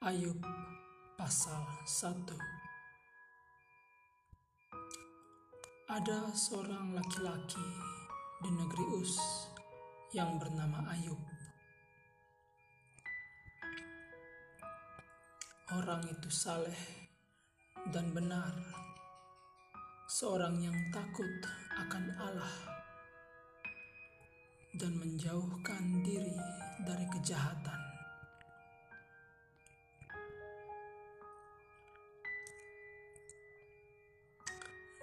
Ayub pasal 1 Ada seorang laki-laki di negeri Us yang bernama Ayub. Orang itu saleh dan benar, seorang yang takut akan Allah dan menjauhkan diri dari kejahatan.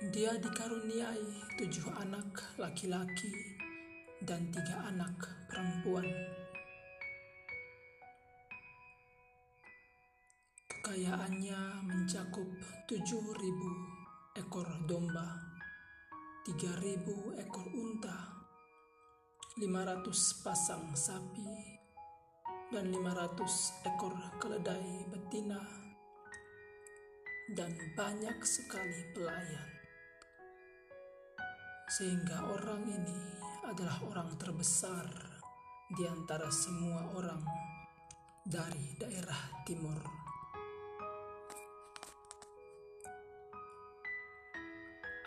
Dia dikaruniai tujuh anak laki-laki dan tiga anak perempuan. Kekayaannya mencakup tujuh ribu ekor domba, tiga ribu ekor unta, lima ratus pasang sapi, dan lima ratus ekor keledai betina, dan banyak sekali pelayan sehingga orang ini adalah orang terbesar di antara semua orang dari daerah timur.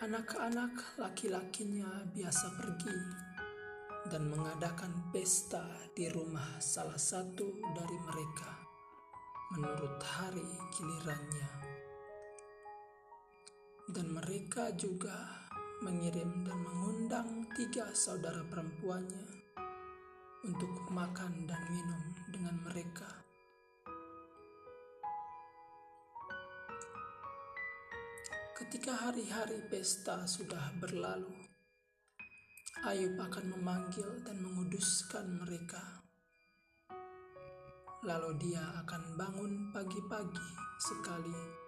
Anak-anak laki-lakinya biasa pergi dan mengadakan pesta di rumah salah satu dari mereka menurut hari gilirannya. Dan mereka juga mengirim dan mengundang tiga saudara perempuannya untuk makan dan minum dengan mereka. Ketika hari-hari pesta sudah berlalu, Ayub akan memanggil dan menguduskan mereka. Lalu dia akan bangun pagi-pagi sekali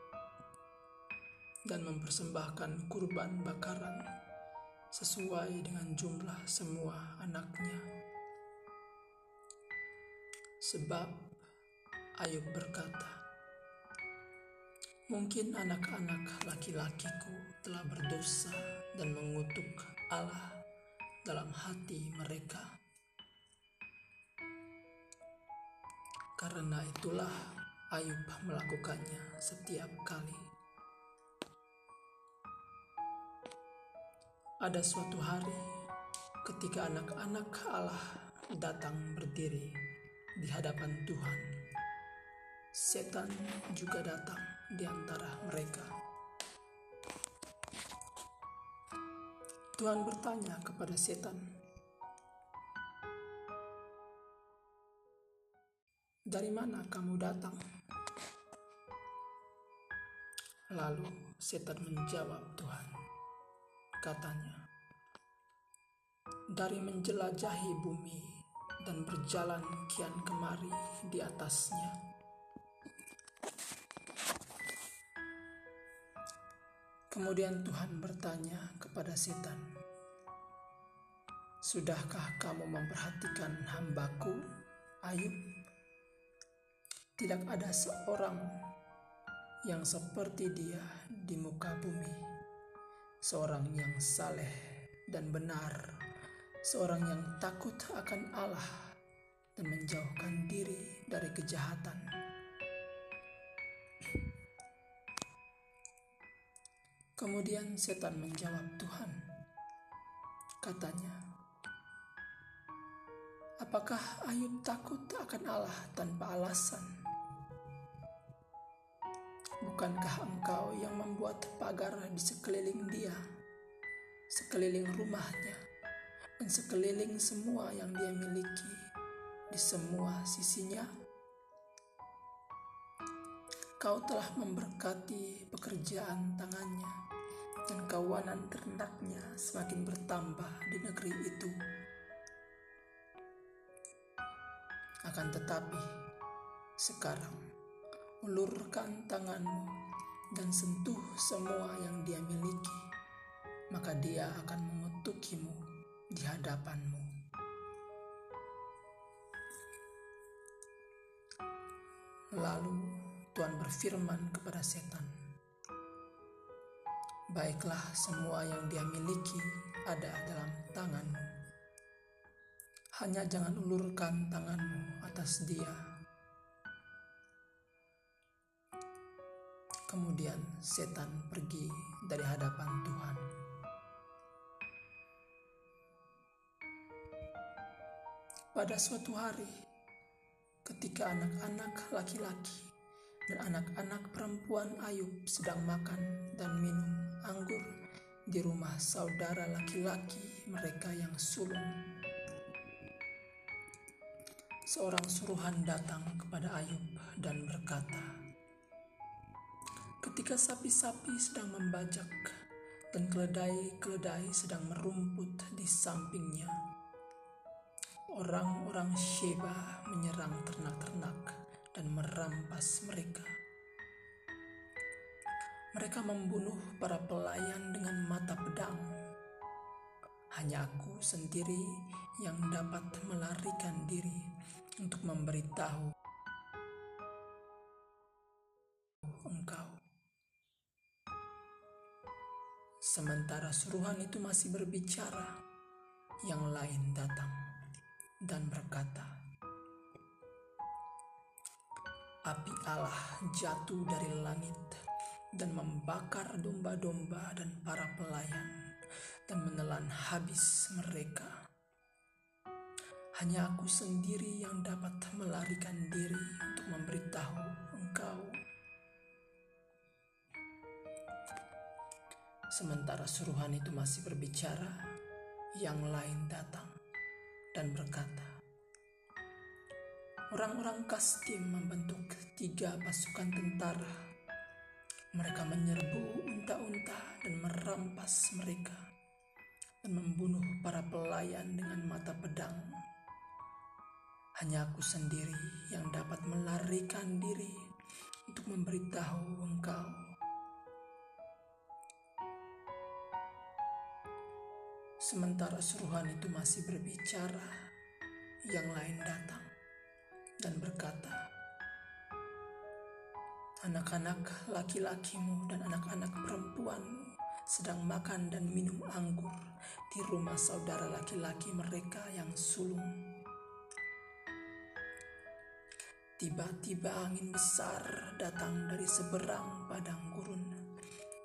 dan mempersembahkan kurban bakaran sesuai dengan jumlah semua anaknya. Sebab Ayub berkata, Mungkin anak-anak laki-lakiku telah berdosa dan mengutuk Allah dalam hati mereka. Karena itulah Ayub melakukannya setiap kali. Ada suatu hari ketika anak-anak Allah datang berdiri di hadapan Tuhan, setan juga datang di antara mereka. Tuhan bertanya kepada setan, "Dari mana kamu datang?" Lalu setan menjawab Tuhan, katanya. Dari menjelajahi bumi dan berjalan kian kemari di atasnya. Kemudian Tuhan bertanya kepada setan, Sudahkah kamu memperhatikan hambaku, Ayub? Tidak ada seorang yang seperti dia di muka bumi seorang yang saleh dan benar, seorang yang takut akan Allah dan menjauhkan diri dari kejahatan. Kemudian setan menjawab Tuhan. Katanya, Apakah Ayub takut akan Allah tanpa alasan? Bukankah engkau yang membuat pagar di sekeliling dia, sekeliling rumahnya, dan sekeliling semua yang dia miliki di semua sisinya? Kau telah memberkati pekerjaan tangannya, dan kawanan ternaknya semakin bertambah di negeri itu. Akan tetapi, sekarang ulurkan tanganmu dan sentuh semua yang dia miliki, maka dia akan mengutukimu di hadapanmu. Lalu Tuhan berfirman kepada setan, "Baiklah, semua yang dia miliki ada dalam tanganmu. Hanya jangan ulurkan tanganmu atas dia." Kemudian setan pergi dari hadapan Tuhan. Pada suatu hari, ketika anak-anak laki-laki dan anak-anak perempuan Ayub sedang makan dan minum anggur di rumah saudara laki-laki mereka yang sulung, seorang suruhan datang kepada Ayub dan berkata, "Ketika sapi-sapi sedang membajak dan keledai-keledai sedang merumput di sampingnya, orang-orang Sheba menyerang ternak-ternak dan merampas mereka. Mereka membunuh para pelayan dengan mata pedang." Hanya aku sendiri yang dapat melarikan diri untuk memberitahu Sementara suruhan itu masih berbicara, yang lain datang dan berkata, Api Allah jatuh dari langit dan membakar domba-domba dan para pelayan dan menelan habis mereka hanya aku sendiri yang dapat melarikan diri untuk memberitahu engkau. Sementara suruhan itu masih berbicara, yang lain datang dan berkata, Orang-orang Kastim membentuk tiga pasukan tentara. Mereka menyerbu unta-unta dan merampas mereka dan membunuh para pelayan dengan mata pedang hanya aku sendiri yang dapat melarikan diri untuk memberitahu engkau. Sementara suruhan itu masih berbicara, yang lain datang dan berkata, Anak-anak laki-lakimu dan anak-anak perempuanmu sedang makan dan minum anggur di rumah saudara laki-laki mereka yang sulung Tiba-tiba angin besar datang dari seberang padang gurun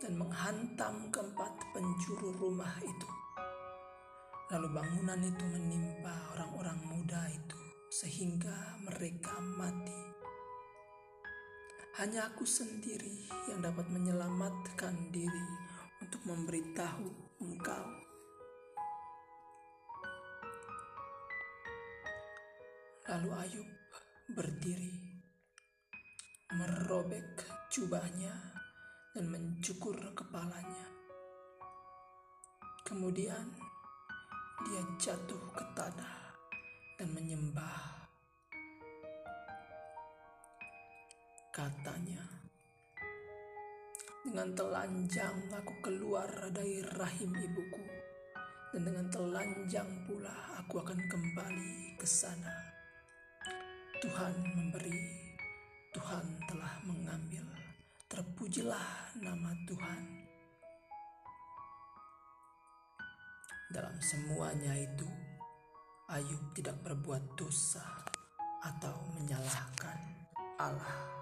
dan menghantam keempat penjuru rumah itu. Lalu bangunan itu menimpa orang-orang muda itu sehingga mereka mati. Hanya aku sendiri yang dapat menyelamatkan diri untuk memberitahu engkau. Lalu Ayub berdiri, merobek jubahnya, dan mencukur kepalanya. Kemudian dia jatuh ke tanah dan menyembah. Katanya, dengan telanjang aku keluar dari rahim ibuku, dan dengan telanjang pula aku akan kembali ke sana. Tuhan memberi, Tuhan telah mengambil. Terpujilah nama Tuhan. Dalam semuanya itu, Ayub tidak berbuat dosa atau menyalahkan Allah.